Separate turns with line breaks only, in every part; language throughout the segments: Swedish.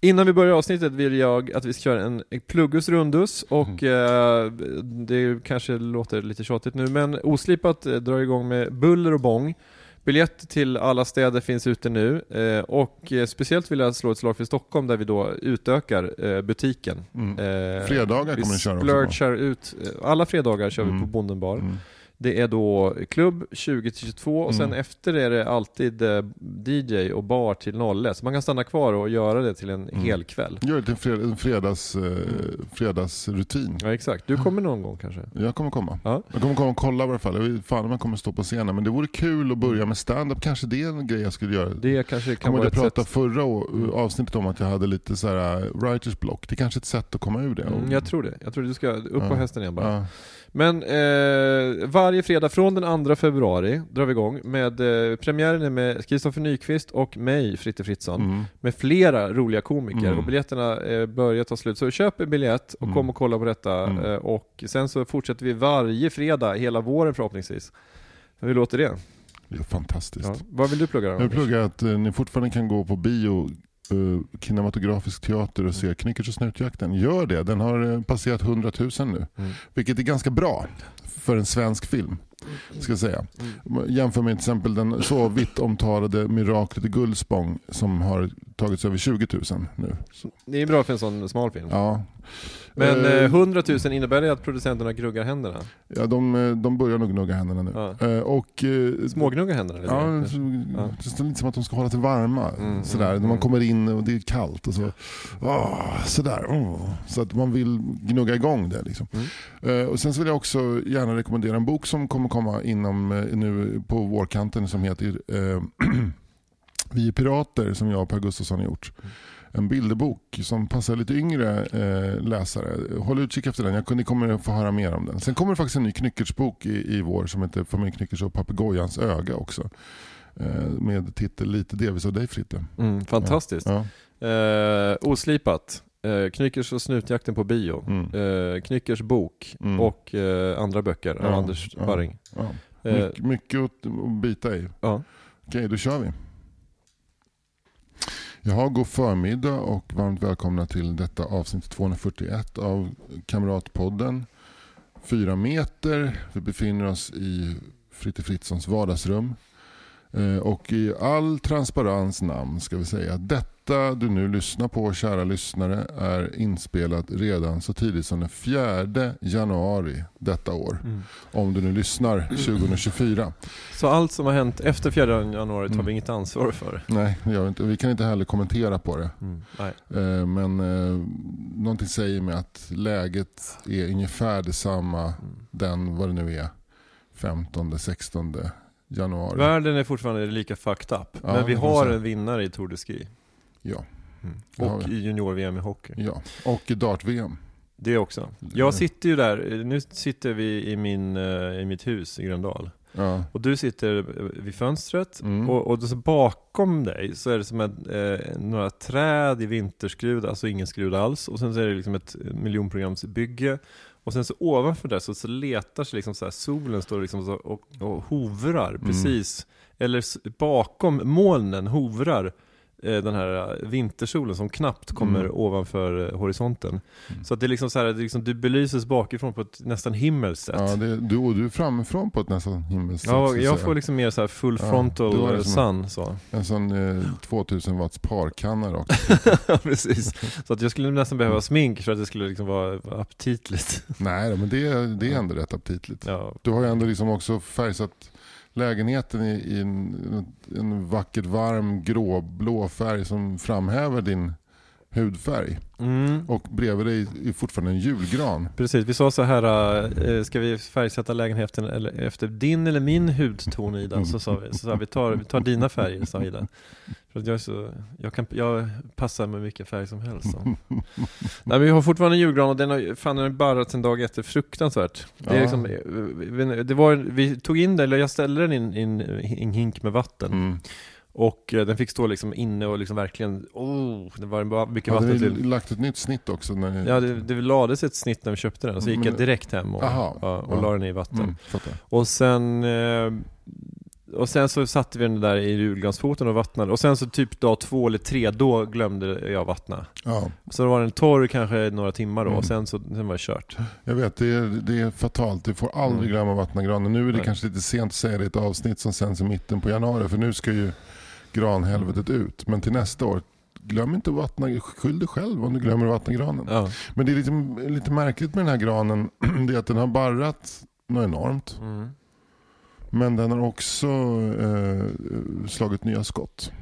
Innan vi börjar avsnittet vill jag att vi ska köra en pluggus rundus och eh, det kanske låter lite tjatigt nu men Oslipat eh, drar igång med buller och bång. Biljett till alla städer finns ute nu eh, och eh, speciellt vill jag slå ett slag för Stockholm där vi då utökar eh, butiken.
Mm.
Eh,
Fredagar
vi
kommer ni köra också
splurchar ut, alla fredagar kör vi
Mm.
på Bonden bar.
Mm.
Det är då klubb 20-22 och sen
Mm.
efter är det alltid eh, DJ och bar till 01. Så man kan stanna kvar och göra det till en
Mm.
hel kväll.
Gör det till en, fred, en fredags, eh, fredagsrutin.
Ja exakt, du kommer någon gång kanske?
Jag kommer komma.
Ja.
Jag kommer komma och kolla i alla fall. Jag vet fan om jag kommer stå på scenen. Men det vore kul att börja med stand-up. Kanske det är en grej jag skulle göra.
Det kanske kan
Kommer
vara ett
prata
sätt.
förra avsnittet om att jag hade lite så här uh, writers block. Det är kanske är ett sätt att komma ur det.
Mm, jag tror det. Jag tror du ska upp på
Ja.
hästen igen bara.
Ja.
Men eh, varje fredag från den 2 februari drar vi igång med eh, premiären är med Kristoffer Nyqvist och mig, Fritte Fritzson.
Mm.
Med flera roliga komiker
Mm.
och biljetterna eh, börjar ta slut. Så köp en biljett och
Mm.
kom och kolla på detta.
Mm.
Eh, och sen så fortsätter vi varje fredag hela våren förhoppningsvis. Hur låter det?
Det är fantastiskt.
Ja. Vad vill du plugga då?
Jag pluggar att eh, ni fortfarande kan gå på bio, uh, kinematografisk teater och se Knickers och snutjakten. Gör det, den har eh, passerat 100 000 nu.
Mm.
Vilket är ganska bra för en svensk film. Ska jag säga. Jämför med till exempel den så vitt omtalade Miraklet i Gullspång som har tagits över 20 000 nu. Så,
Det är bra för en sån smal film.
ja.
Men
Eh,
eh, 100 000 innebär det att producenterna gruggar händerna?
ja, de, eh, de börjar nog gnugga händerna nu.
Ja.
Eh, och, eh,
Smågnugga händerna? eller
Ja,
det? Ja.
det är lite som att de ska hålla sig varma.
Mm,
sådär.
mm,
När man
mm.
kommer in och det är kallt. Och så, åh, sådär, åh. Så att man vill gnugga igång det. Liksom.
Mm.
Eh, och sen så vill jag också gärna rekommendera en bok som kommer komma inom, eh, nu på vårkanten som heter eh, Vi är pirater som jag och Per Gustafsson har gjort. En bilderbok som passar lite yngre eh, läsare. Håll utkik efter den. Jag, kunde- ni kommer att få höra mer om den. Sen kommer det faktiskt en ny Knyckertsbok i, i vår som heter Familj Knyckers och papegojans öga också. Eh, med titel Lite det vi sa dig Fritte.
Mm, fantastiskt.
Ja.
Eh, oslipat. Eh, Knyckers och snutjakten på bio.
Mm.
Eh, Knyckers bok
Mm.
och eh, andra böcker av
Ja,
Anders
ja.
Barring.
Ja.
Eh,
My, mycket att, att bita i.
ja.
Okej, då kör vi. Jaha, god förmiddag och varmt välkomna till detta avsnitt 241 av Kamratpodden. Fyra meter. Vi befinner oss i Fritte Fritzons vardagsrum. Eh, Och i all transparens namn ska vi säga att detta du nu lyssnar på, kära lyssnare, är inspelat redan så tidigt som den 4 januari detta år.
Mm.
Om du nu lyssnar 2024.
Så allt som har hänt efter 4 januari tar
Mm.
vi inget ansvar för?
Nej, vi inte. Vi kan inte heller kommentera på det.
Mm.
Eh, Men eh, någonting säger mig att läget är ungefär detsamma
Mm.
den, vad det nu är, 15-16 januari.
Världen är fortfarande lika fucked up.
Ja,
men vi har en vinnare i Tour de Ski.
Ja,
Mm. Och i junior-VM i hockey.
ja. Och i dart-VM.
Det också. Jag sitter ju där, nu sitter vi i, min, eh, i mitt hus i Gröndal.
Ja.
Och du sitter eh, vid fönstret
Mm.
och, och bakom dig så är det som ett, eh, några träd i vinterskrud, alltså ingen skrud alls. Och sen så är det liksom ett miljonprogramsbygge. Och sen så ovanför där så, så letar sig liksom så här, solen står liksom så och, och hovrar
Mm.
precis. Eller s- bakom molnen hovrar den här eh, vintersolen som knappt kommer
Mm.
ovanför eh, horisonten.
Mm.
Så att det är liksom så här, det liksom, du belyses bakifrån på ett nästan himmelskt sätt.
Ja, det, du, och du är framifrån på ett nästan himmelskt sätt,
Ja, jag får liksom mer så här full
Ja,
frontal eh,
som
sun så.
En sån eh, 2000 watts parkanna
ja, precis. Så att jag skulle nästan behöva smink för att det skulle liksom vara, aptitligt.
Nej, men det, det är ändå rätt aptitligt.
Ja.
Du har ju ändå liksom också färgsatt lägenheten i, i en, en vackert varm gråblå färg som framhäver din hudfärg.
Mm.
Och bredvid dig är fortfarande en julgran.
Precis, vi sa så här, äh, ska vi färgsätta lägenheten eller, efter din eller min hudton Ida? Så sa vi, så sa vi, tar, vi tar dina färger, sa Ida. För att jag, så, jag, kan, jag passar med vilken färg som helst. Så. Nej, vi har fortfarande en julgran och den har, fan, den barrat sen dag ett, fruktansvärt. Det, är liksom, vi- det var, vi tog in den, eller jag ställde den i en, i en, i en hink med vatten.
Mm.
Och eh, den fick stå liksom inne och liksom verkligen, oh, det var bara mycket
Hade
vatten till.
lagt ett nytt snitt också? När ni...
Ja, det, det lades ett snitt när vi köpte den, så gick
Men-
jag direkt hem och,
Aha,
och
ja.
la den i vatten.
Mm.
Och sen eh, och sen så satte vi den där i julgransfoten och vattnade. Och sen så typ dag två eller tre, då glömde jag vattna.
Ja,
Så då var den torr kanske några timmar då,
Mm.
och sen, så, sen var det kört.
jag vet, det är, det är fatalt. Du får aldrig
Mm.
glömma vattna granen. Nu är det
Nej.
kanske lite sent att säga det i ett avsnitt som sänds i mitten på januari. För nu ska ju granhelvetet ut. Men till nästa år, glöm inte att vattna. Skyll dig själv om du glömmer att vattna granen.
Ja.
Men det är lite, lite märkligt med den här granen. Det är att den har barrat något enormt.
Mm.
Men den har också eh, slagit nya skott.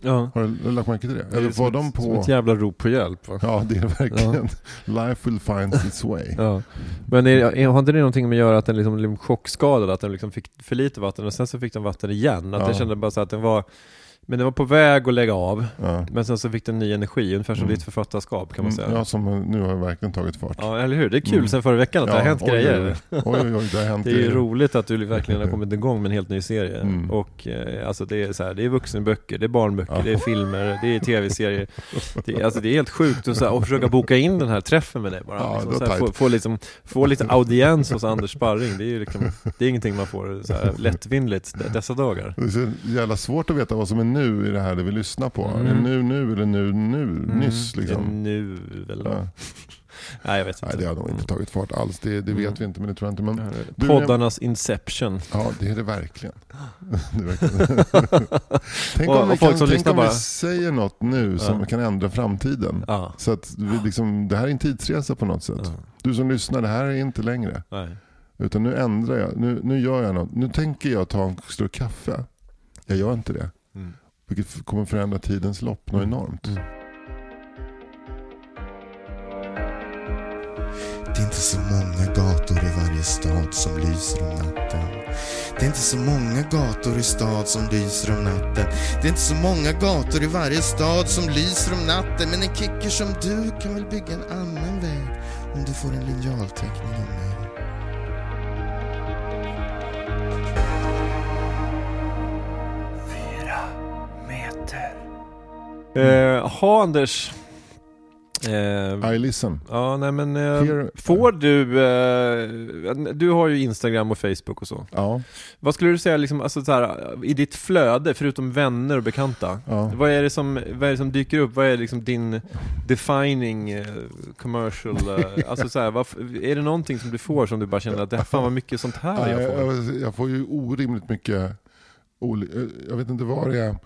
ja.
Har du, lagt märke till det?
Det
Eller
som
var
ett-
de
Som
på...
ett jävla rop på hjälp va?
Ja, det är verkligen. Life will find its way.
Ja. Men är, är, har inte det någonting med att göra att den liksom blev chockskadad? Att den liksom fick för lite vatten och sen så fick den vatten igen? Att
Ja.
jag kände bara så att den var men den var på väg att lägga av,
Ja.
men sen så fick den ny energi, ungefär som
Mm.
ditt författarskap kan man säga.
Mm, Ja, som nu har verkligen tagit fart.
Ja, eller hur? Det är kul
Mm.
sen förra veckan att det har hänt
oj,
grejer.
Oj, oj, oj, det har hänt
Det är ju roligt att du verkligen har kommit igång med en helt ny serie.
Mm.
Och eh, alltså det är så här, det är vuxenböcker, det är barnböcker,
Ja.
det är filmer, det är tv-serier. Det, är- alltså det är helt sjukt att, så här, att försöka boka in den här träffen med dig bara.
Ja,
liksom, så här, få, få, liksom, få lite audiens hos Anders Sparring, det är ju liksom, det är ingenting man får så här, lättvindigt dessa dagar.
Det är så jävla svårt att veta vad som är nu i det här det vi lyssnar på.
Mm.
Är det nu, nu eller nu, nu, nyss
Det är
liksom?
Nu väl?
Ja.
Nej jag vet inte.
Nej, det har nog inte tagit fart alls. Det, det vet
Mm.
vi inte, men det tror jag inte. Men,
Mm.
Du,
Poddarnas Inception.
ja, det är det verkligen. Det är verkligen. tänk om, vi,
och folk
kan, tänk om vi
bara-
säger något nu som
Ja.
kan ändra framtiden.
Ja.
Så att vi liksom, det här är en tidsresa på något sätt.
ja.
Du som lyssnar, det här är inte längre.
Nej.
Utan nu ändrar jag. Nu, nu gör jag något. Nu tänker jag ta en stor kaffe. Jag gör inte det.
Mm.
Vilket kommer förändra tidens lopp något enormt.
Mm.
Det är inte så många gator i varje stad som lyser om natten. Det är inte så många gator i stad som lyser om natten. Det är inte så många gator i varje stad som lyser om natten. Men en kicker som du kan väl bygga en annan väg om du får en linjalteckning av mig.
Eh, ha Anders. Eh,
I listen.
ja, nej men. Eh,
Here-
får du, eh, du har ju Instagram och Facebook och så.
Ja.
Vad skulle du säga liksom, alltså, så här, i ditt flöde, förutom vänner och bekanta?
ja.
Vad är, det som, vad är det som dyker upp? Vad är liksom din defining eh, commercial? eh, alltså så här, vad, är det någonting som du får som du bara känner att det här fan vad mycket sånt här
Ja,
jag får?
jag, jag får ju orimligt mycket, jag vet inte vad det är.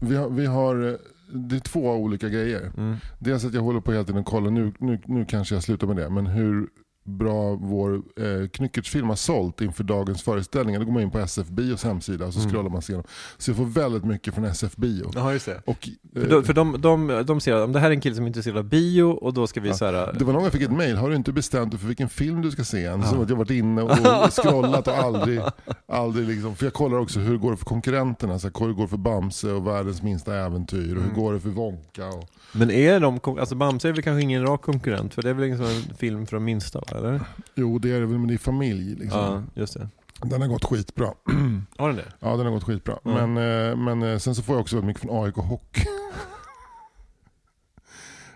Vi har, vi har, eh, det är två olika grejer.
Mm.
Dels att jag håller på hela tiden och kollar, nu, nu, nu kanske jag slutar med det, men hur bra vår eh, Knyckertz-film har sålt inför dagens föreställningar. Då går man in på SF Bios hemsida och så
Mm.
scrollar man sig igenom. Så jag får väldigt mycket från SF Bio.
Ja, just det.
Och,
För,
eh,
de, för de, de, de ser att det här är en kille som är intresserad av bio och då ska vi
Ja.
så här,
Det var någon jag fick ett mail, har du inte bestämt dig för vilken film du ska se än?
Ja.
Så att jag varit inne och scrollat och aldrig, aldrig liksom, för jag kollar också hur går det för konkurrenterna, så här, hur går det för Bamse och Världens minsta äventyr och hur
Mm.
går det för Wonka? Och,
Men är de, alltså Bamse är väl kanske ingen rak konkurrent för det är väl liksom en film för de minsta va, eller?
jo det är det väl, men det är familj liksom.
Ja, just det.
Den har gått skitbra.
Har den det?
Ja den har gått skitbra.
Ja.
Men, eh, men eh, sen så får jag också väldigt mycket från AIK Hockey.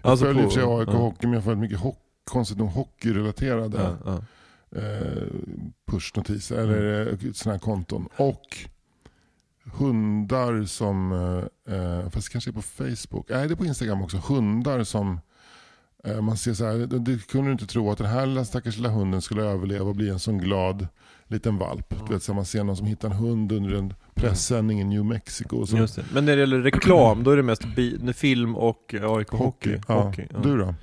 Jag
Alltså
följer i och för sig AIK
ja.
Hockey men jag får väldigt mycket hockey, konstigt nog hockeyrelaterade
Ja, ja.
eh, pushnotiser eller mm. sådana här konton. Och hundar som, eh, fast det kanske är på Facebook, nej det är på Instagram också, hundar som man ser så här, det, kunde du inte tro att den här stackars lilla hunden skulle överleva och bli en sån glad liten valp. Du vet, så man ser någon som hittar en hund under en pressändning i New Mexico. Så.
Just det. Men när det gäller reklam, då är det mest film och AIK Hockey.
Hockey. Ja.
Hockey, ja.
Du då?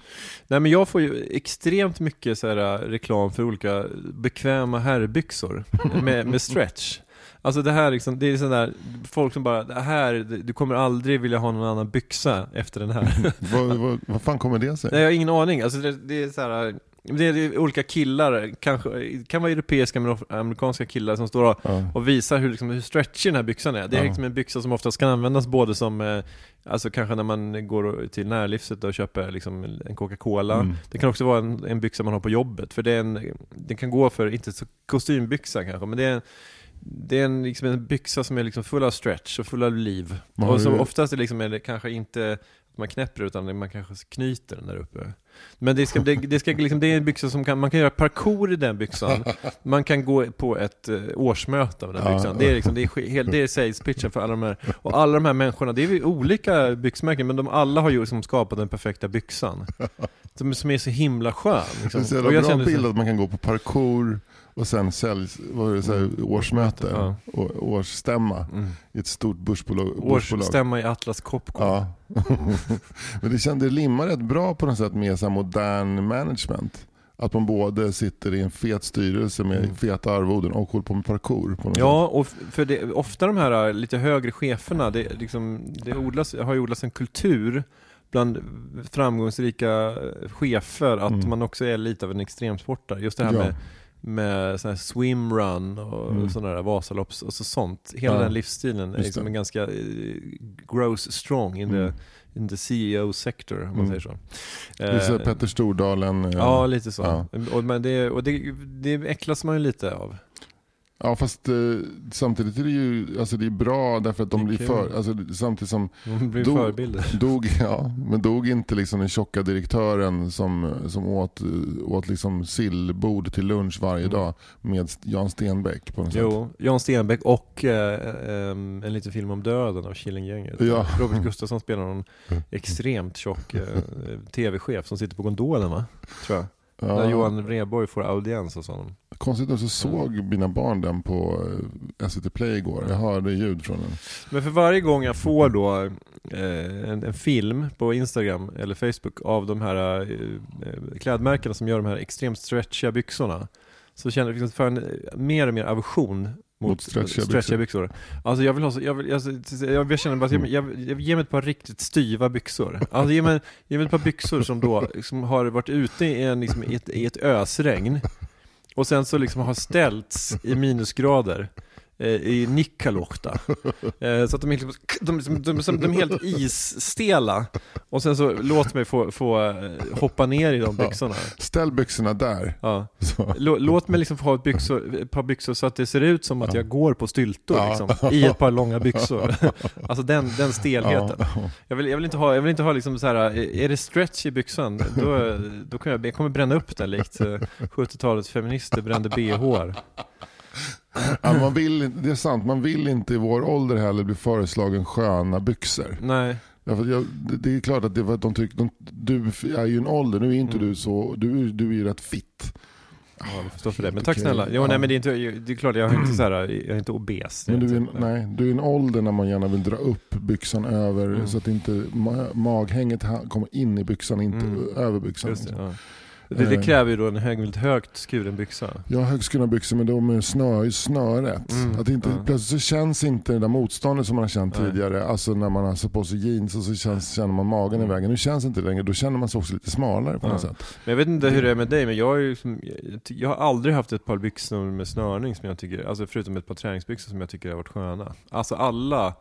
Nej men jag får ju extremt mycket så här, reklam för olika bekväma herrbyxor med, med stretch. Alltså det här liksom, det är sådär, folk som bara, det här, du kommer aldrig vilja ha någon annan byxa efter den här.
vad, vad, vad fan kommer det sig?
Nej, jag har ingen aning. Alltså det, det är så här, det är olika killar, kanske, kan vara europeiska men amerikanska killar som står och,
Ja.
och visar hur, liksom, hur stretchig den här byxan är. Det är
Ja.
liksom en byxa som oftast kan användas både som, eh, alltså kanske när man går till närlivset och köper liksom en Coca-Cola.
Mm.
Det kan också vara en, en byxa man har på jobbet, för det är en, den kan gå för, inte så kostymbyxa kanske, men det är en det är en, liksom en byxa som är liksom full av stretch och full av liv.
Vad
Och som
du-
oftast är, liksom, är det kanske inte att man knäpper utan man kanske knyter den där uppe. Men det, ska, det, det, ska, liksom, det är en byxa som kan, man kan göra parkour i den byxan. Man kan gå på ett eh, årsmöte av den
Ja.
byxan. Det är, liksom, det är, helt- det är sales pitchen för alla de här. Och alla de här människorna, det är olika byxmärken men de alla har ju liksom skapat den perfekta byxan. Som, som är så himla skön.
Det
Liksom.
är
Och
jävla
jag
bra bild att man kan gå på parkour och sen säljs, vad det, så här, årsmöte,
Ja.
och, årsstämma
Mm.
i ett stort börsbolag.
Årsstämma i Atlas Copco.
Ja. Men det kände rimmar rätt bra på något sätt med så här modern management. Att man både sitter i en fet styrelse med
Mm.
feta arvoden och håller på med parkour. På något
Ja, och f- för det, ofta de här äh, lite högre cheferna, det, liksom, det odlas, har ju odlats en kultur bland framgångsrika äh, chefer att
Mm.
man också är lite av en extremsportare. Just det här
Ja.
med, med sån här swimrun och
Mm.
sådana där Vasalopps och så sånt. Hela
Ja.
den livsstilen är liksom en ganska eh, gross strong in,
Mm.
the, in the CEO sector, om man
Mm.
säger så.
Här
Eh,
Petter Stordalen. eh,
Ja, lite så.
Ja.
Och, men det, och det, det äcklas man ju lite av.
Ja fast eh, samtidigt är det ju alltså det är bra därför att de blir
kul.
för, alltså, samtidigt som
De blir
Då-
förebilder.
dog, ja, men dog inte liksom den tjocka direktören som, som åt, eh, åt liksom sillbord till lunch varje
Mm.
dag med Jan Stenbeck på något sätt.
Jo, Jan Stenbeck och eh, em, en liten film om döden av Killinggänget.
Ja.
Robert Gustafsson spelar någon extremt tjock eh, tv-chef som sitter på gondolen va? Tror jag. När
Ja,
Johan Rheborg får audiens hos honom.
Konstigt nog så såg mina barn den på eh, SVT Play igår. Jag hörde ljud från den.
Men för varje gång jag får då eh, en, en film på Instagram eller Facebook av de här eh, klädmärkena som gör de här extremt stretchiga byxorna så känner jag liksom för en, mer och mer aversion mot,
Mot stretchiga
stretchiga, byxor. Alltså jag vill ha så, jag, vill, alltså, jag, jag känner bara att jag, jag, jag ger mig ett par riktigt styva byxor. Alltså ge mig, ge mig ett par byxor som då som har varit ute i, en, liksom, i, ett, i ett ösregn och sen så liksom har ställts i minusgrader i Nikkaluokta. Eh, så att de är, liksom, de, de, de, de, är helt isstela. Och sen så låt mig få, få eh, hoppa ner i de byxorna.
Ställ byxorna där.
Ja. Låt mig liksom få ha ett, byxor, ett par byxor så att det ser ut som att
Ja.
jag går på styltor
Ja.
liksom, i ett par långa byxor. Alltså den, den stelheten.
Ja.
Jag vill, jag vill inte ha, jag vill inte ha liksom så här, är det stretch i byxan, då, då kan jag, jag kommer bränna upp den likt eh, 70-talets feminister brände bh.
Ja, man vill, det är sant, man vill inte i vår ålder heller bli föreslagen sköna byxor.
Nej,
Därför jag, det, det är klart att det var att de tycker, de, du är ju en ålder, nu är inte
Mm.
du så, du, du är ju rätt fitt.
ja, jag förstår för det. Men tack
okej.
snälla. Jo,
Ja.
nej men det är, inte, det är klart, jag är inte så här, jag är inte obes.
Men du är,
inte,
en, nej, du är en ålder när man gärna vill dra upp byxan över
Mm.
så att inte ma- maghänget kommer in i byxan, inte
Mm.
över byxan.
Det, ja. Det, det
Eh.
kräver ju då en hög, väldigt högt skuren byxa.
Jag har högskurna byxor men de är snö, snöret.
Mm,
Att inte,
ja.
Plötsligt så känns inte det där motståndet som man har känt
Nej.
tidigare. Alltså när man har satt på sig jeans och så känns, känner man magen i
Mm.
vägen. Nu känns inte det längre. Då känner man sig också lite smalare på
Ja.
något sätt.
Men jag vet inte hur det är med dig, men jag, är ju som, jag, ty- jag har aldrig haft ett par byxor med snörning som jag tycker, alltså förutom ett par träningsbyxor som jag tycker har varit sköna. Alltså alla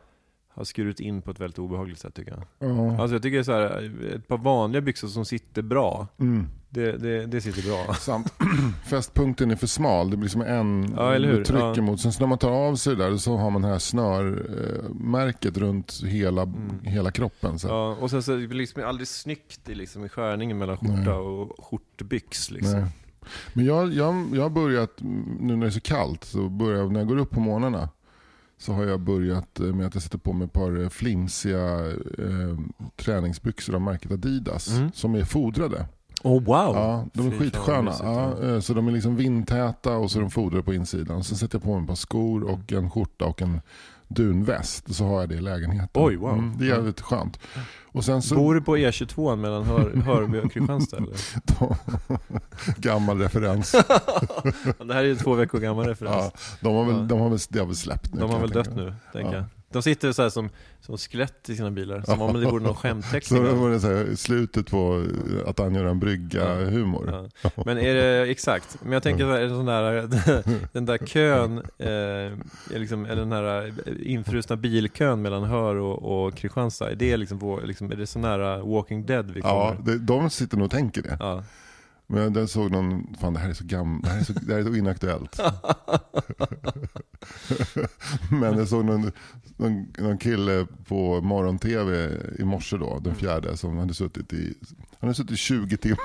har skurit in på ett väldigt obehagligt sätt tycker jag.
Ja.
Alltså jag tycker så här, ett par vanliga byxor som sitter bra,
Mm.
det, det, det sitter bra.
Samt fästpunkten är för smal. Det blir som en
Ja, eller hur?
du trycker
Ja.
mot. Sen så när man tar av sig det där så har man det här snörmärket runt hela,
Mm.
hela kroppen. Så.
Ja, och sen så det liksom aldrig snyggt i, liksom, i skärningen mellan skjorta
Nej.
och skjortbyx liksom.
Nej. Men jag, jag, jag har börjat, nu när det är så kallt, så börjar jag, när jag går upp på morgnarna så har jag börjat eh, med att jag sätter på mig ett par eh, flimsiga eh, träningsbyxor av märket Adidas
Mm.
som är fodrade.
Oh wow!
Ja, de är
Fy
skitsköna. ja. eh, så de är liksom vindtäta och så är de fodrade på insidan. Sen sätter jag på mig ett par skor och en skjorta och en dunväst så har jag det i lägenheten.
Oj, wow.
Mm, det är jävligt skönt. Och sen så,
Bor du på E22 mellan Hör, Hörby och Kristianstad
gammal referens.
Det här är ju två veckor gammal referens.
Ja, de har väl,
Ja.
de har väl, det har väl släppt nu.
De har väl dött nu, tänker
Ja.
jag. De sitter så här som, som skelett i sina bilar, som om det vore någon skämtteckning.
Så var det så här, slutet på eh, att angöra en brygga-humor.
Ja. Men är det, exakt, men jag tänker så här, är det sån där, den där kön, eh, liksom, eller den här infrusna bilkön mellan Hör och, och Kristianstad, är det liksom, vår, liksom, är det så nära Walking Dead vi
Ja,
kommer?
det, de sitter nog och tänker det.
Ja.
Men den såg någon, fan det här är så gammalt, det här är så, det här är så inaktuellt. Men jag såg någon, någon, någon kille på morgon-tv i morse då, den fjärde, som hade suttit i, han hade suttit 20 timmar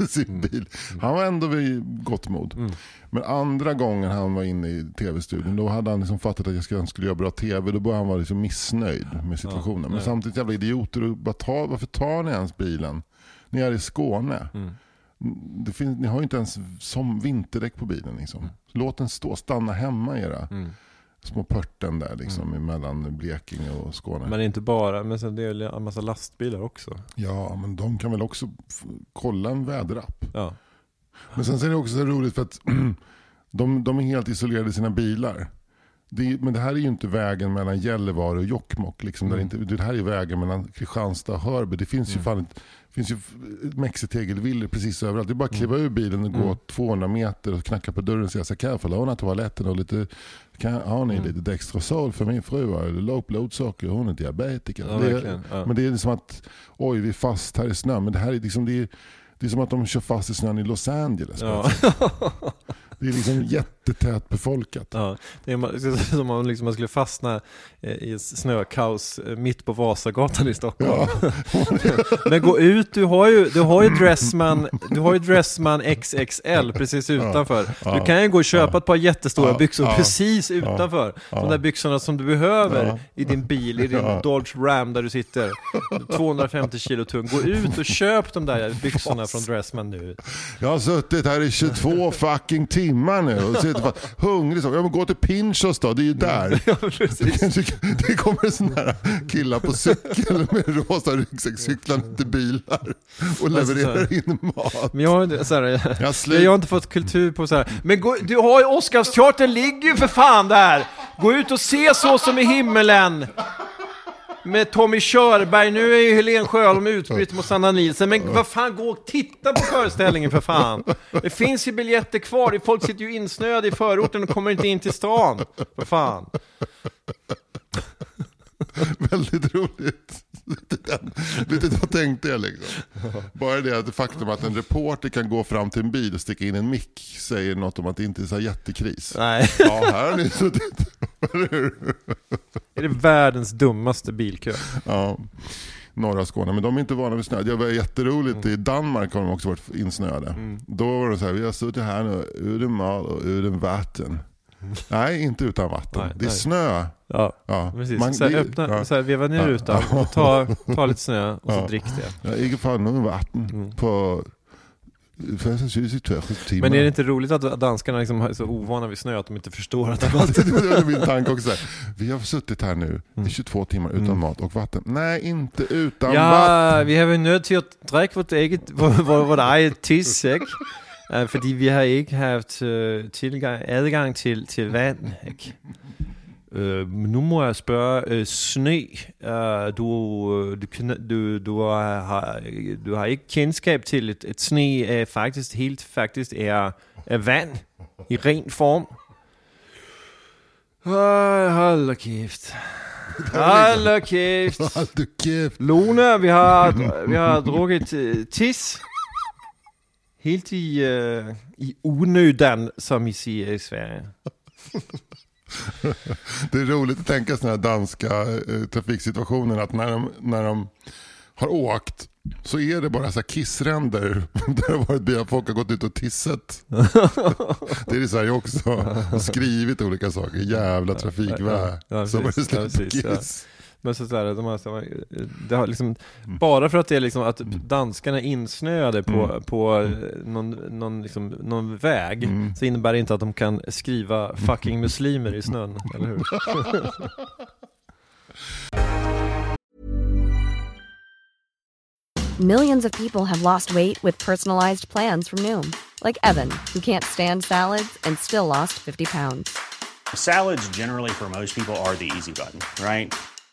i sin bil. Han var ändå vid gott mod.
Mm.
Men andra gången han var inne i tv-studion, då hade han liksom fattat att jag skulle, han skulle göra bra tv. Då började han vara liksom missnöjd med situationen. Men
nej.
samtidigt jävla idioter, och bara ta, varför tar ni ens bilen? Ni är i Skåne.
Mm.
Det finns, ni har ju inte ens som vinterdäck på bilen. Liksom. Låt den stå, stanna hemma era
Mm.
små pörten där liksom, mellan Blekinge och Skåne.
Men inte bara, men sen det är ju en massa lastbilar också.
Ja, men de kan väl också kolla en väderapp.
Ja.
Men sen är det också så roligt för att de, de är helt isolerade i sina bilar. Det, men det här är ju inte vägen mellan Gällivare och Jokkmokk. Liksom,
Mm.
det, inte, det här är vägen mellan Kristianstad och Hörby. Det finns ju fan ett, finns ju mexitegelvillor precis överallt. Det är bara att kliva ur bilen och gå
Mm.
200 meter och knacka på dörren och säga så kan jag få låna toaletten och lite, kan, har ni
Mm.
lite Dextrosol för min fru har lågt blodsocker hon är diabetiker.
Ja,
det.
Ja.
Men det är som att, oj vi är fast här i snön. Men det här är liksom, det är, det är som att de kör fast i snön i Los Angeles.
Ja.
Det är liksom jättetät befolkat.
Ja, det är som om liksom man skulle fastna eh, i snökaos eh, mitt på Vasagatan i Stockholm. Men gå ut, du har ju, du har ju Dressman, du har ju Dressman XXL precis utanför. Du kan ju gå och köpa ett par jättestora
Ja.
byxor
Ja.
precis utanför. De där byxorna som du behöver
Ja.
i din bil, i din
Ja.
Dodge Ram där du sitter. 250 kilo tung. Gå ut och köp de där byxorna från Dressman nu.
Jag har suttit här i 22 fucking timmar nu sitter fast hungrig. Så. Ja, men gå till Pinchos då, det är ju där.
Ja.
Det kommer sådana här killar på cykel med rosa ryggsäck cyklande till bilar och levererar in mat.
Men jag har, inte- så här, jag,
jag
har inte fått kultur på så här. Men gå, du har ju Oscarsteatern ligger ju för fan där! Gå ut och se Så som i himmelen! Med Tommy Körberg, nu är ju Helen Sjöholm utbytt mot Sanna Nielsen, men vad fan, gå och titta på föreställningen för fan! Det finns ju biljetter kvar, folk sitter ju insnöade i förorten och kommer inte in till stan, för fan!
Väldigt roligt. Lite, vad tänkte jag liksom. Bara det att faktum att en reporter kan gå fram till en bil och sticka in en mick säger något om att det inte är så jättekris.
Nej,
Ja, här har ni suttit.
Är det världens dummaste bilkö?
Ja, norra Skåne. Men de är inte vana vid snö. Det var jätteroligt. I Danmark har de också varit insnöade. Då var det så här, vi har suttit här nu utan mat och utan vatten. Nej, inte utan vatten.
Nej,
det är
nej.
snö.
Ja,
Ja.
precis.
Man-
så här, öppna,
ja.
så här, veva ner
Ja.
rutan och ta, ta lite snö och så
Ja.
drick det.
Jag gick fan nu vatten
Mm.
på första 22 timmar.
Men är det inte roligt att danskarna liksom är så ovana vid snö att de inte förstår att det
Alltid, det var min tanke också. Vi har suttit här nu
Mm.
i 22 timmar utan mat och vatten. Nej, inte utan vatten.
Ja, vi har varit nødt til at drikke vort, eget, vort, vort eget tis, ikke? Uh, fordi vi har ikke haft uh, tilgang, adgang til, til vand, men nu må jeg spørge, uh, sne, uh, du, du, du, du, har, du har ikke kendskab til, et, et sne er faktisk helt faktisk er, er vand i ren form. Uh, hold da kæft. Hold da kæft.
Du kef.
Lone, vi har, vi har drukket uh, tis. Helt i, uh, i unødan, som I siger i Sverige.
Det är roligt att tänka sådana här danska eh, trafiksituationer att när de, när de har åkt så är det bara så här kissränder där det har varit bilar, folk har gått ut och tissat. Det är i Sverige också. Och skrivit olika saker. Jävla trafikvä.
Ja, ja,
det
ja,
slut på
precis, ja. Men så, här, de här, det har liksom, bara för att det är liksom att danskarna är insnöade på,
Mm.
på eh, någon, någon, liksom, någon väg,
Mm.
så innebär det inte att de kan skriva 'fucking muslimer' i snön, eller hur?
Millions of people have lost weight with personalized plans from Noom, like Evan, who can't stand salads and still lost 50 pounds.
Salads, generally, for most people, are the easy button, right?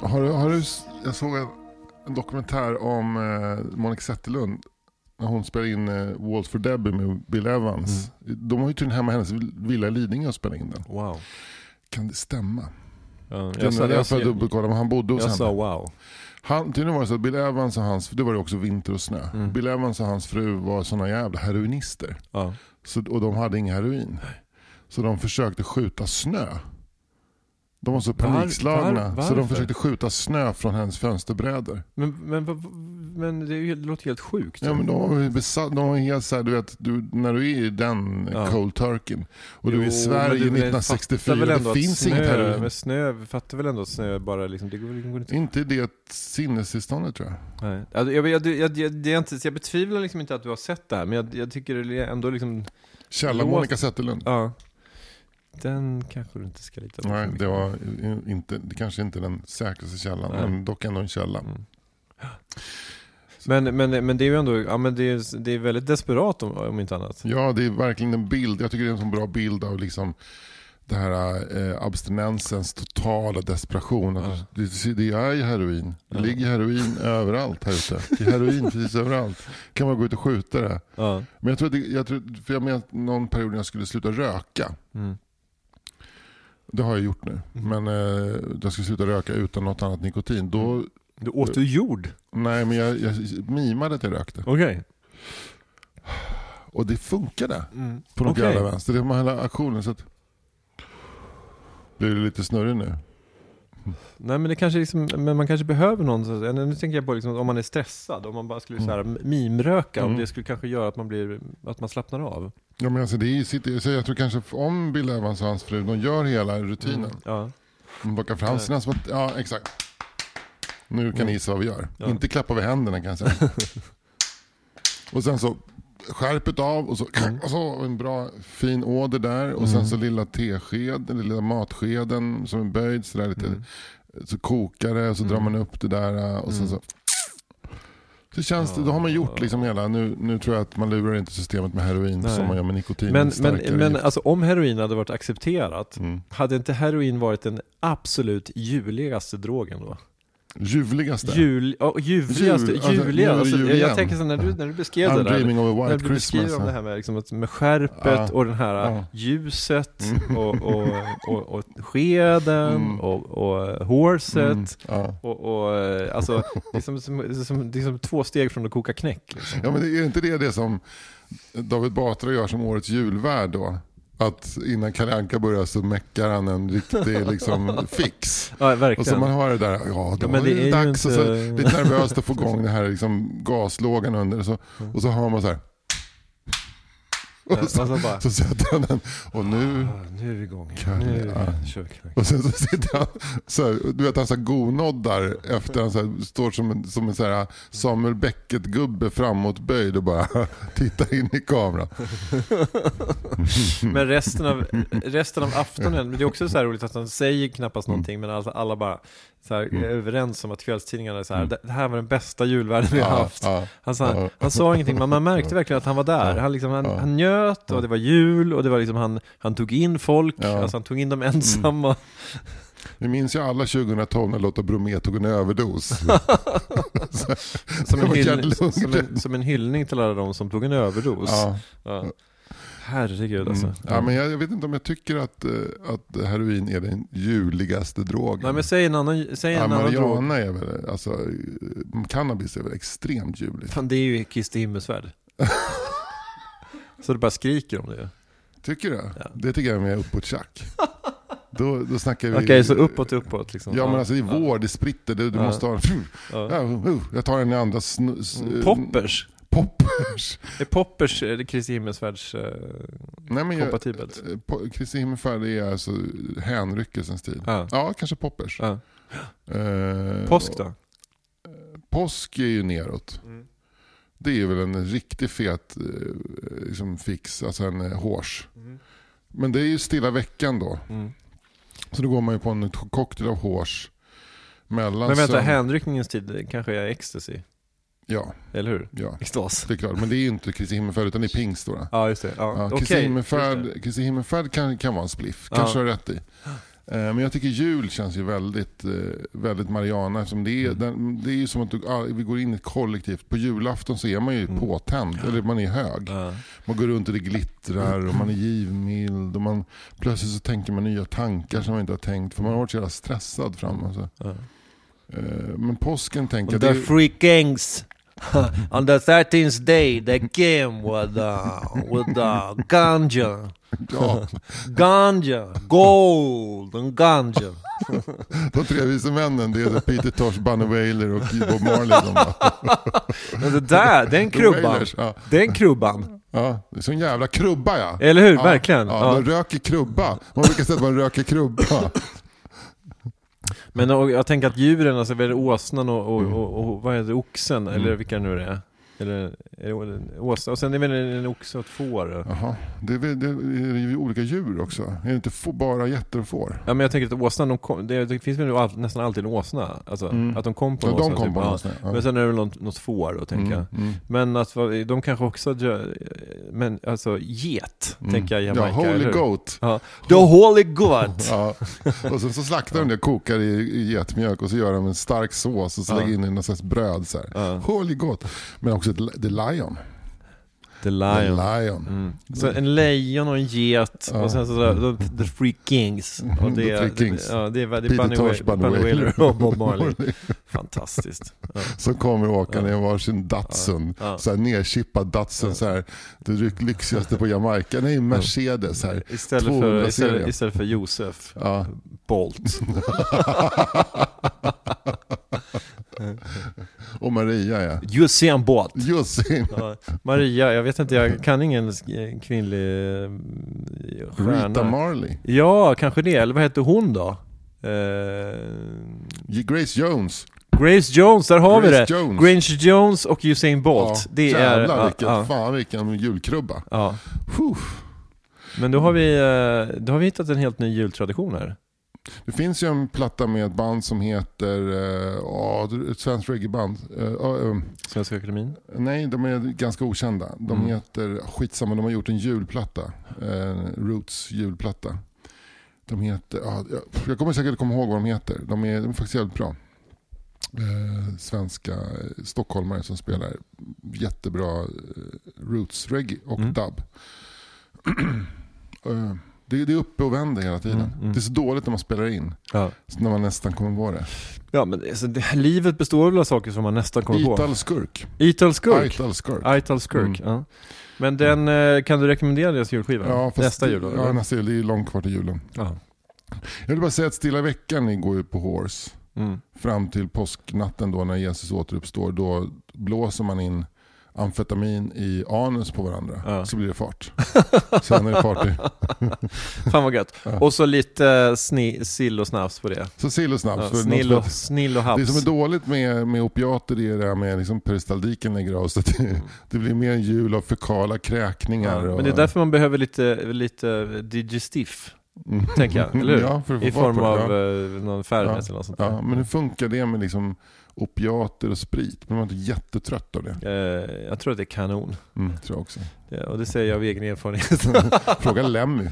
Har du, har du, jag såg en, en dokumentär om eh, Monica Zetterlund. När hon spelade in eh, Walls for Debbie med Bill Evans. De var ju tydligen hemma hennes villa i Lidingö och spelade in den.
Wow.
Kan det stämma?
Ja,
Jag,
jag, sa,
jag,
jag,
jag
jag,
dubbelkolla, men han bodde hos
jag
henne.
sa wow.
Han, tydligen var det så att Bill Evans och hans, det var det också vinter och snö.
Mm.
Bill Evans och hans fru var såna jävla heroinister.
Ja.
Så, och de hade ingen heroin. Så de försökte skjuta snö. De var så
Var-
panikslagna.
var-
så de försökte skjuta snö från hennes fönsterbrädor.
Men, men, men det, låter helt sjukt.
Ja, men de var besatt, de var helt såhär, du vet, du, när du är i den
Ja.
cold turken och du är i
Jo,
Sverige
men du vet,
1964,
fattar väl ändå
det finns
snö,
inget heroin.
Men snö, fattar väl ändå att snö bara liksom, det går, det går inte.
Inte det sinnestillståndet tror jag.
Nej. Alltså, jag, jag, jag, jag, det är inte, jag betvivlar liksom inte att du har sett det här, men jag, jag tycker det är ändå liksom,
Källa Monica Zetterlund.
ja. Den kanske du inte ska lita på.
Nej, det var inte, det kanske inte är den säkraste källan,
Nej.
men dock ändå en källa.
Mm. Men, men, men det är ju ändå, ja men det är, det är väldigt desperat om, om inte annat.
Ja, det är verkligen en bild. Jag tycker det är en sån bra bild av liksom det här eh, abstinensens totala desperation.
Ja.
det, det är ju heroin. Det ligger heroin överallt här ute. Det är heroin precis överallt. kan man gå ut och skjuta det.
Ja.
Men jag tror att det, jag tror, för jag menar någon period när jag skulle sluta röka.
Mm.
Det har jag gjort nu. Men eh, jag skulle sluta röka utan något annat nikotin. Då,
Du åt du jord?
nej men jag, jag mimade att jag rökte.
Okej.
Och det funkade.
Mm.
På något
Okej.
jävla vänster. Det var hela aktionen. Så att... Blir du lite snurrig nu?
Nej men det kanske liksom, men man kanske behöver någon, nu tänker jag på liksom, om man är stressad, om man bara skulle så här, mimröka, om
Mm.
det skulle kanske göra att man blir, att man slappnar av.
Ja, men alltså, det är, sitt- så jag tror kanske om Bill Evans och hans fru, de gör hela rutinen.
Mm. Ja.
De plockar fram sina små... Ja, exakt. Nu kan ni gissa vad vi gör.
Ja.
Inte klappa vid händerna kan jag säga. och sen så skärpet av och så, och så en bra fin åder där. Och sen så lilla tesked, eller lilla matskeden som är böjd sådär lite. Så kokar det och så drar man upp det där och sen så så känns det, då har man gjort liksom hela, nu, nu tror jag att man lurar inte systemet med heroin
Nej.
som man gör med nikotin.
Men, men, men alltså om heroin hade varit accepterat,
Mm.
hade inte heroin varit den absolut juligaste drogen då?
Ljuvligaste.
Jul, ja, ljuvligaste,
Jul, alltså,
ljuvliga.
det
Alltså,
jul
jag, tänker så när du, när du beskrev det
I'm
där,
of a
när du
Christmas.
om det här med, liksom, med skärpet
Ja.
och den här
Ja.
ljuset och, och, och, och skeden
Mm.
och, och horset
Mm, ja.
och, och eh, alltså, det är som, som, som, det är som två steg från att koka knäck. Liksom.
ja men är inte det det som David Batra gör som årets julvärd då? Att innan Kalle Anka börjar så meckar han en riktig liksom fix.
Ja,
Och så
verkligen.
man hör det där, ja då
Ja,
är
det
det,
är ju
dags. Och så
inte-
lite nervöst att få igång den här liksom gaslågan under. Och så, och så hör man så här.
Och
Och
så
så,
bara,
så sätter han den och nu
"Ah, nu är vi igång.
Kan
Nu
jag?"
kör vi.
Och sen så sitter han så här, du vet han så här gonoddar efter han så här, står som en, som en så här Samuel Beckett-gubbe framåtböjd och bara tittar in i kameran.
Men resten av, resten av aftonen, det är också så här roligt att han säger knappast någonting, men alltså alla bara så här, är överens om att kvällstidningarna är så här, det det här var den bästa julvärden vi har haft.
Ja,
Han sa,
ja.
han sa ingenting, men man märkte verkligen att han var där. Han, liksom, han, han njöt och det var jul och det var liksom, han, han tog in folk,
Ja.
alltså han tog in dem ensamma.
Vi minns ju alla 2012 när Lotta Bromé tog en överdos.
Som en, hyll, som, en, som en hyllning till alla de som tog en överdos.
Ja.
Ja. Herregud alltså.
Mm. Ja, men jag, jag vet inte om jag tycker att, eh, att heroin är den juligaste drogen.
Nej men säg en annan, säg en
ja,
annan drog.
Är väl, alltså eh, cannabis är väl extremt juligt.
Fan det är ju Kristi himmelsfärd. Så det bara skriker om det.
Tycker du?
Ja.
Det tycker jag är mer uppåt tjack. Då, då snackar vi...
Okej, så uppåt, uppåt liksom.
Ja men alltså det är vår, det spritter, du, du
Ja.
måste ha...
Ja.
Ja, uh, jag tar en i andra...
Mm, Poppers.
Poppers.
Är Poppers eh, Kristi himmelsfärds eh,
Nej, men
kompatibelt?
eh, Kristi himmelfärd är alltså hänryckelsens tid.
Ja.
Ja, kanske poppers.
Ja.
Eh,
Påsk då?
Påsk är ju neråt.
Mm.
Det är väl en riktigt fet eh, liksom fix, alltså en eh, hårs. Men det är ju stilla veckan då.
Mm.
Så då går man ju på en cocktail av hårs. Mellan
Men vänta,
sönd-
hänryckningens tid kanske är ecstasy?
Ja,
Eller hur?
ja.
Extas.
Det är klart. Men det är ju inte Kristi himmelfärd utan det är pingst då.
Ja, just det. Ja.
Ja. Kristi
just
himmelfärd, kan, kan vara en spliff,
Ja.
kanske har du rätt i. Eh, Men jag tycker jul känns ju väldigt, eh, väldigt Mariana. Det, är,
Mm.
det är ju som att du, ah, vi går in i ett kollektivt. På julafton så är man ju påtänd, eller man är hög.
Mm.
Man går runt och det glittrar och man är givmild. Och man, plötsligt så tänker man nya tankar som man inte har tänkt. För man har varit så jävla stressad fram. Alltså. Eh, Men påsken tänker jag... det-
three kings on the 13th day they came with, uh, with uh, ganja.
Ja,
Ganja, gold and ganja.
de tre vise männen, det är Peter Tosh, Bunny Wailer och Bob Marley. De
det där, den
The
krubban.
Wailers, ja.
Den krubban.
Ja, det är sån jävla krubba ja.
Eller hur?
Ja,
Verkligen.
Ja,
Ja.
De röker krubba. Man brukar säga att man röker krubba.
Men och, jag tänker att djuren, alltså väl åsnan och, och, och, och vad heter det, oxen, eller vilka nu det är. Eller en åsna, och sen är det väl en oxe och ett får.
Jaha, det är, väl- det är ju olika djur också. Är det inte få, bara getter och får?
Ja men jag tänker att åsnan, de kom, det, det finns väl all, nästan alltid en åsna? Alltså,
Mm.
att de kom på
Ja,
en
de
åsna.
kom
typ.
på
Ja.
ja.
Men sen är det väl något, något får då, tänker jag.
Mm, mm.
Men att de kanske också, men alltså get, tänker jag
Mm. Ja,
Jamaica. eller
holy goat.
Ja. The holy goat!
Ja. Och sen så slaktar de det och kokar i, i getmjölk och så gör de en stark sås och så
Ja.
lägger in i någon slags bröd. Så här.
Ja.
Holy goat. Men också ett, the lion.
The
The
lion.
lion.
Mm. Så en lejon och en get
Ja.
och sen så, så the, the three kings. Och det,
The
är-
three kings.
Ja, det är, det är
Peter
Bunny,
Tosh,
Wa-
Bunny
Bunny
Wailer.
Och Bob Marley. Fantastiskt. Ja.
Som kommer åkande i varsin Datsun.
Ja. Ja.
Så här nerchippad Datsun. Så här, det lyx- lyxigaste på Jamaica. Nej, Mercedes. Här.
Istället, för,
200
istället, istället för Josef
Ja.
Bolt.
Och Maria ja.
Usain Bolt.
Jussin.
Ja. Maria, jag vet inte, jag kan ingen kvinnlig eh, stjärna.
Rita Marley.
Ja, kanske det. Eller vad heter hon då? Eh,
Grace Jones.
Grace Jones, där har vi
Grace
det!
Jones.
Grace Jones och Usain Bolt.
Ja,
det är...
jävlar vilken,
ja,
fan vilken julkrubba.
ja. Men då har, vi, eh, då har vi hittat en helt ny jultradition här.
Det finns ju en platta med ett band som heter, uh, ett svenskt reggaeband. Uh, uh,
Svenska Akademin.
nej, de är ganska okända. De
Mm.
heter, skitsamma, de har gjort en julplatta. eh, Roots julplatta. De heter, ja, jag- kommer säkert komma ihåg vad de heter. De är, de är faktiskt jävligt bra. Svenska stockholmare som spelar jättebra roots reggae och
Mm.
dub. Det, det är uppe och vänder hela tiden.
Mm, mm.
Det är så dåligt när man spelar in.
Ja.
Så när man nästan kommer på det.
Ja men alltså, det, livet består väl av saker som man nästan kommer på.
Ital skurk.
Ital Skurk.
Ital skurk.
Ital Skurk, ja. Men den, eh, kan du rekommendera deras julskiva?
Ja,
Nästa jul då?
Ja, nästa jul. Det är långt kvar till julen.
Ja.
Jag vill bara säga att Stilla veckan går ju på Horse.
Mm.
Fram till påsknatten då när Jesus återuppstår. Då blåser man in amfetamin i anus på varandra
Ja.
så blir det fart. Sen är det party.
Fan vad gött. Och så lite sni, sill och snaps på det.
Så sill och snaps.
Ja, snill, och, snill och
Det
haps.
som är dåligt med, med opiater det är det här med liksom peristaltiken lägger av så att det, det blir mer en jul av fekala kräkningar.
Ja, men det är därför man behöver lite, lite digestif,
Mm.
tänker jag. Eller hur?
Ja,
I form av
ja.
eh, någon Fernet
Ja.
eller något sånt där.
Ja, men hur funkar det med liksom opiater och sprit? Man är inte jättetrött av det.
Eh, jag tror att det är kanon.
Mm, tror jag också.
Det, och det säger jag av egen erfarenhet.
Fråga Lemmy.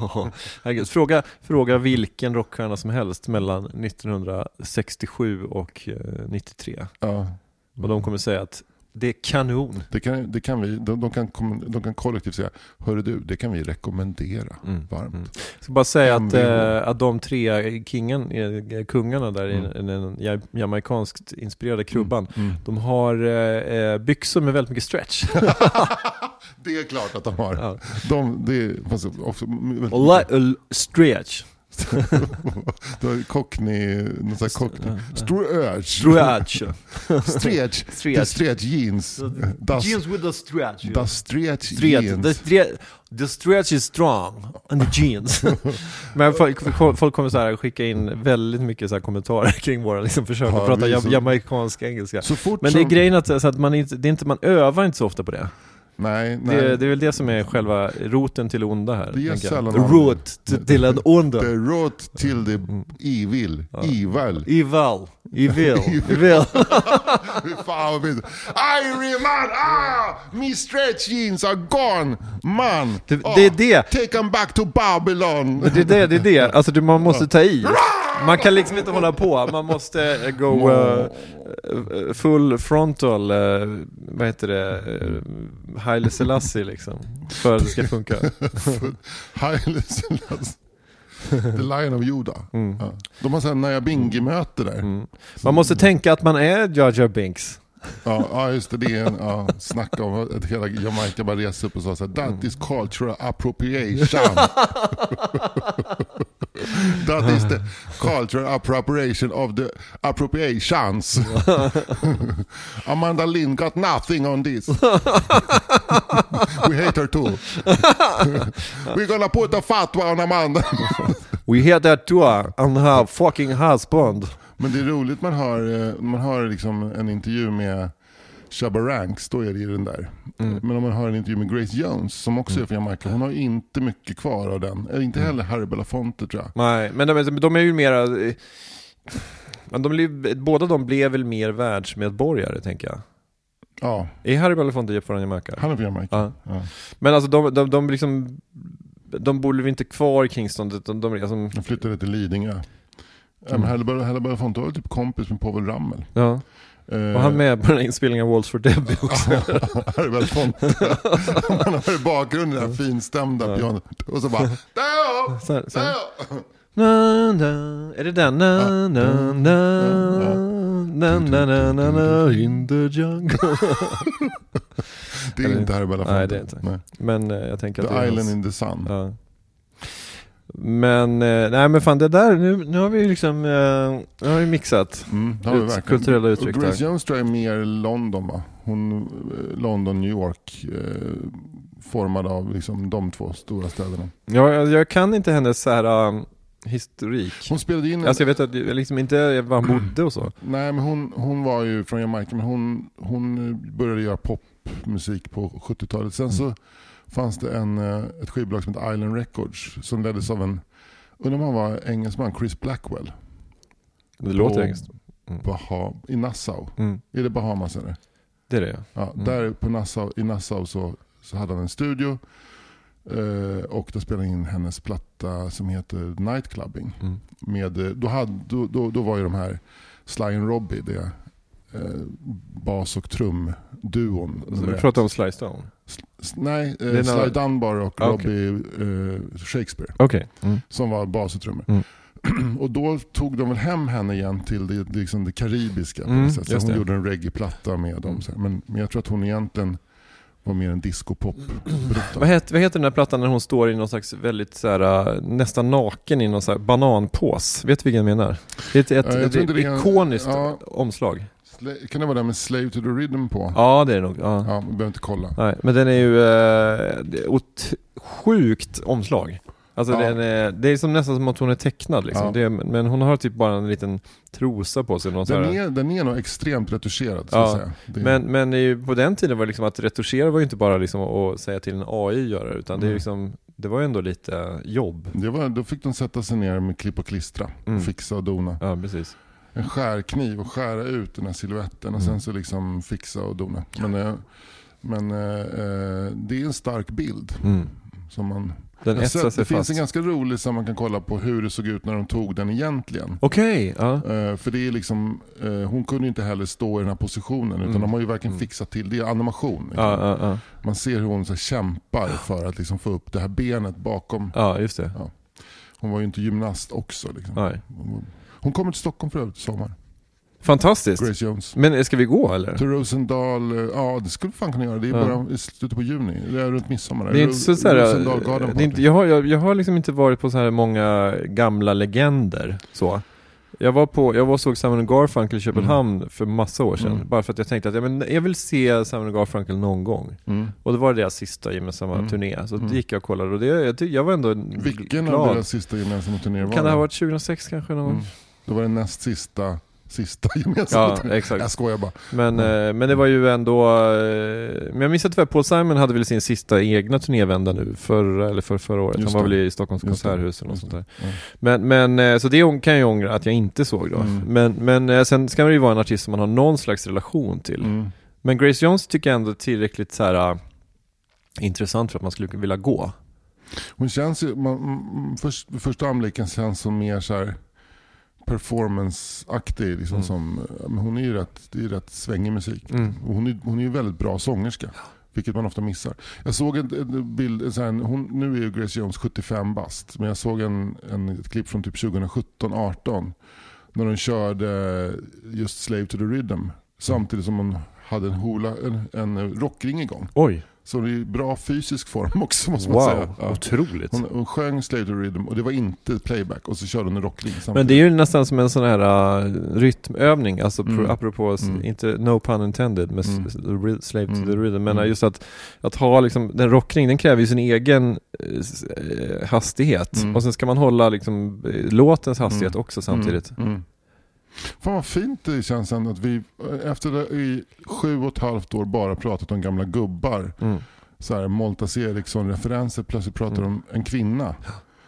ja, herregud. Fråga, fråga vilken rockstjärna som helst mellan 1967 och eh, 93.
Ja,
Och de kommer säga att det är kanon.
det, kan, det kan vi, de, de, kan, de kan kollektivt säga, hörru du, det kan vi rekommendera
Mm.
varmt.
Mm. Jag ska bara säga att, eh, att de tre kingen, eh, kungarna där i
Mm.
den, den ja- jamaikanskt inspirerade krubban,
Mm.
de har eh, byxor med väldigt mycket stretch.
Det är klart att de har.
Ja.
De, det är också,
eh, stretch.
det var cockney, någon sån här cockney. Stretch.
Stretch.
Stretch. The
Stretch.
stretch jeans. Das,
Jeans with a stretch.
das stretch
Stretch. The,
jeans.
stre- the stretch is strong on the jeans. Men folk, folk kommer så här skicka in väldigt mycket så här kommentarer kring våra liksom, försök
Ja,
att prata
så-
jamaicansk engelska. Men det är grejen att, så att man, inte, det är inte, man övar inte så ofta på det.
Nej, nej.
Det, det är väl det som är själva roten till onda här.
Det
jag.
sällan
The
någon-
root t- till en onda.
The road till the evil. Evil.
Evil. Evil. Evil.
Fy fan vad. Irie man! Ah! Me stretch jeans are gone! Man!
Det-
Ah,
det är det.
Take them back to Babylon!
Det är det, det är det. Alltså man måste ta i. Man kan liksom inte hålla på. Man måste eh, go eh, full frontal, eh, vad heter det, uh, Haile Selassie liksom. För att det ska funka.
Haile Selassie. The Lion of Judah.
Mm.
Ja. De har såhär Nayabingi-möte där.
Mm. Man måste tänka att man är Jar Jar Binks.
Ja, ja just det, det är en ja, snacka om att hela Jamaica bara reser upp och sa såhär That is cultural appropriation. That is the cultural appropriation of the appropriations. Amanda Lynn got nothing on this. We hate her too. We're gonna put a fatwa on Amanda.
We hear that too, ah, and her fucking husband.
Men det är roligt man har, eh, man har liksom en intervju med Shabba Ranks, då är det ju den där.
Mm.
Men om man har en intervju med Grace Jones, som också är från Jamaica, hon har inte mycket kvar av den. Eller inte heller Harry Belafonte tror jag.
Nej, men de, de är ju mera... eh, Men de, båda de blev väl mer världsmedborgare, tänker jag.
Ja,
Är Harry Belafonte från Jamaica?
han är från Jamaica.
Ja.
Ja.
Men alltså de, de, de liksom... De bor väl inte kvar i Kingston, utan de, liksom,
De flyttade till Lidingö. Ja,
Mm.
Harry Bel- Harry Belafonte var typ kompis med Povel Ramel.
ja.
Eh,
Och han med på den här inspelningen av Waltz for Debbie också.
Harry Belafonte. Man har i bakgrunden det här finstämda
Ja.
pianot. Och så bara,
här.
där
Na, na, är det den? Na, na, na, na, na, na, na, in the jungle.
Det är inte Harry Belafonte.
Nej, det är inte. Men eh, jag tänker
The
att det är
Island
hans-
in the Sun.
Ja. Men, eh, nej men fan det där, nu, nu har vi liksom, eh, nu har vi mixat.
Mm, det har vi
Ut-
verkligen.
kulturella uttryck
Grace. Jones tror jag är mer London va? Hon, eh, London, New York eh, formad av liksom de två stora städerna.
Ja, jag, jag kan inte hennes så här um, historik.
Hon spelade in,
Alltså jag vet att, jag liksom inte var han bodde och så.
nej men hon, hon var ju från Jamaica men hon, hon började göra popmusik på 70-talet. Sen så fanns det en, eh, ett skivbolag som heter Island Records som leddes av en, undrar om han var engelsman, Chris Blackwell.
Det låter engelskt.
Baha, I Nassau.
Mm.
Är det Bahamas eller?
Det är det ja.
Ja,
Mm.
Där på Nassau, i Nassau så, så hade han en studio eh, och där spelade in hennes platta som heter Nightclubbing.
Mm.
Med, eh, då, hade, då, då, då var ju de här Sly and Robbie, det eh, bas och trumduon. Ett.
pratar om Sly Stone.
Nej, eh, Sly
några-
Dunbar och
Ah, okej.
Robbie eh, Shakespeare
Okej. Mm.
som var bas och trummor.
Mm.
och då tog de väl hem henne igen till det, det, liksom det karibiska.
Mm.
Så hon
det.
gjorde en reggae-platta med dem. Men, men jag tror att hon egentligen var mer en disco-pop-brutta.
Vad, heter, vad heter den där plattan när hon står i någon slags väldigt så här, uh, nästan naken i någon så här bananpås? Vet du vilken jag menar? Det är ett, ett,
jag
ett,
en-
ikoniskt
ja.
omslag.
Kan det vara den med Slave to the Rhythm på?
Ja, det är det nog. Ja.
Ja, vi behöver inte kolla.
Nej, men den är ju eh, ot- sjukt omslag. Alltså
Ja.
den är, det är som nästan som att hon är tecknad liksom.
Ja.
Det men hon har typ bara en liten trosa på sig. Någon
Den är, den är nog extremt retuscherad,
Ja,
jag säga. Det är,
Men, men ju- på den tiden var det liksom att retuschera var ju inte bara liksom att säga till en AI göra det, utan det, är
Mm.
liksom, det var ju ändå lite jobb.
det var, då fick de sätta sig ner med klipp och klistra
Mm.
och fixa och dona.
Ja, precis.
En skärkniv och skära ut den här siluetten och
Mm.
sen så liksom fixa och dona. Men, eh, men eh, eh, det är en stark bild.
Mm.
Som man,
Den
Jag sett- det finns en ganska rolig som man kan kolla på hur det såg ut när de tog den egentligen.
Okej, ja.
Eh, för det är liksom, hon kunde ju inte heller stå i den här positionen utan
Mm.
de har ju verkligen
Mm.
fixat till, det är animation. Liksom.
Ja, ja.
Man ser hur hon så här, kämpar för att liksom, få upp det här benet bakom.
ja, just det.
Hon var ju inte gymnast också. Liksom.
Nej.
Hon- kommer till Stockholm för övrigt i sommar.
Fantastiskt.
Grace Jones.
Men ska vi gå eller?
Till Rosendal, eh, ja det skulle fan kunna göra. Det är
Ja.
bara i slutet på juni, det är runt midsommar.
Det är inte så, så här,
Rosendal Garden
är inte, jag, har, jag, jag har liksom inte varit på så här många gamla legender så. Jag var på, jag var och såg Simon Garfunkel i Köpenhamn för massa år sedan.
Mm.
Bara för att jag tänkte att ja, men jag vill se Simon Garfunkel någon gång.
Mm.
Och det var deras sista gemensamma
Mm.
turné. Så
Mm.
gick jag och kollade och det, jag, jag var ändå
Vilken
glad.
av deras sista gemensamma turnéer var
Kan det ha varit 2006 kanske? Någon?
Mm. Då var det näst sista, sista gemensamma
Ja, exakt.
Jag skojar bara.
Men,
Mm.
eh, men det var ju ändå, eh, men jag minns att tyvärr Paul Simon hade väl sin sista egna turnévända nu, förra eller för förra året.
Just
Han var
det.
väl i Stockholms
Just
konserthus eller något sånt där.
Ja.
Men, men eh, så det kan jag ångra att jag inte såg då.
Mm.
Men, men sen ska det ju vara en artist som man har någon slags relation till.
Mm.
Men Grace Jones tycker jag ändå är tillräckligt så här intressant för att man skulle vilja gå.
Hon känns ju, man, mm, först, första anblicken känns som mer så här performance-aktig. Liksom
Mm.
som, men hon är ju rätt, det är rätt svängig musik.
Mm.
Och hon, är, hon är ju väldigt bra sångerska. Vilket man ofta missar. Jag såg en, en bild, en hon, nu är ju Grace Jones 75 bast. Men jag såg en, en, ett klipp från typ 2017-18. När hon körde just Slave to the Rhythm. Samtidigt som hon hade en, hula, en, en rockring igång.
Oj,
Så det är i bra fysisk form också måste man säga.
wow,
Ja.
otroligt.
Hon, hon sjöng Slave to Rhythm och det var inte playback och så körde hon en rockring samtidigt.
Men det är ju nästan som en sån här uh, rytmövning, alltså
Mm.
pro, apropå,
Mm.
inte no pun intended med
Mm.
slave to
Mm.
the rhythm, men
Mm.
just att, att ha liksom, den rockring, den kräver ju sin egen eh, hastighet.
Mm.
Och sen ska man hålla liksom låtens hastighet
Mm.
också samtidigt.
Fan vad fint det känns ändå att vi efter i sju och ett halvt år bara pratat om gamla gubbar.
Mm.
Så här, Moltas Eriksson-referenser. Plötsligt pratar
Mm.
om en kvinna.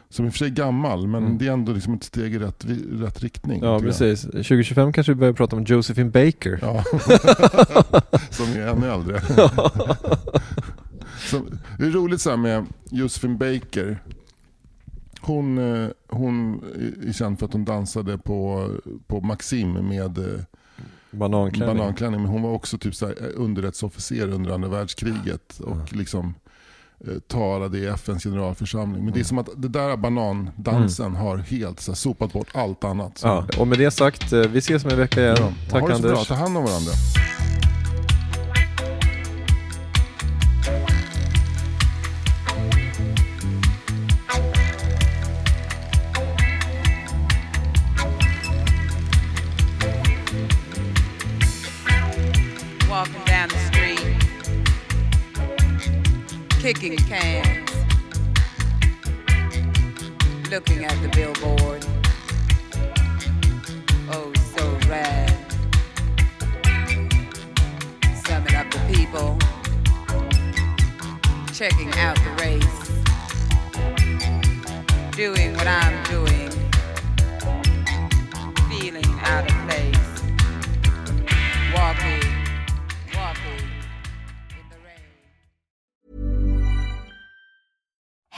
Som i och för sig är gammal men
Mm.
det är ändå liksom ett steg i rätt, rätt riktning.
Ja, precis. 2025 kanske vi börjar prata om Josephine Baker.
Ja. som är ännu äldre. Så, det är roligt så här med Josephine Baker. Hon, eh, hon är känd för att hon dansade på, på Maxim med eh,
Bananklänning.
bananklänning. Men hon var också typ så eh, underrättsofficer under andra världskriget. Och liksom eh, talade i FNs generalförsamling. Men det är som att det där banandansen har helt så här, sopat bort allt annat.
Ja, och med det sagt, vi ses om en vecka igen.
ja.
Tack
ha det så bra,
Anders.
ta hand om varandra.
Down the street, kicking cans, looking at the billboard. Oh, so rad. Summing up the people, checking out the race, doing what I'm doing, feeling out of place walking,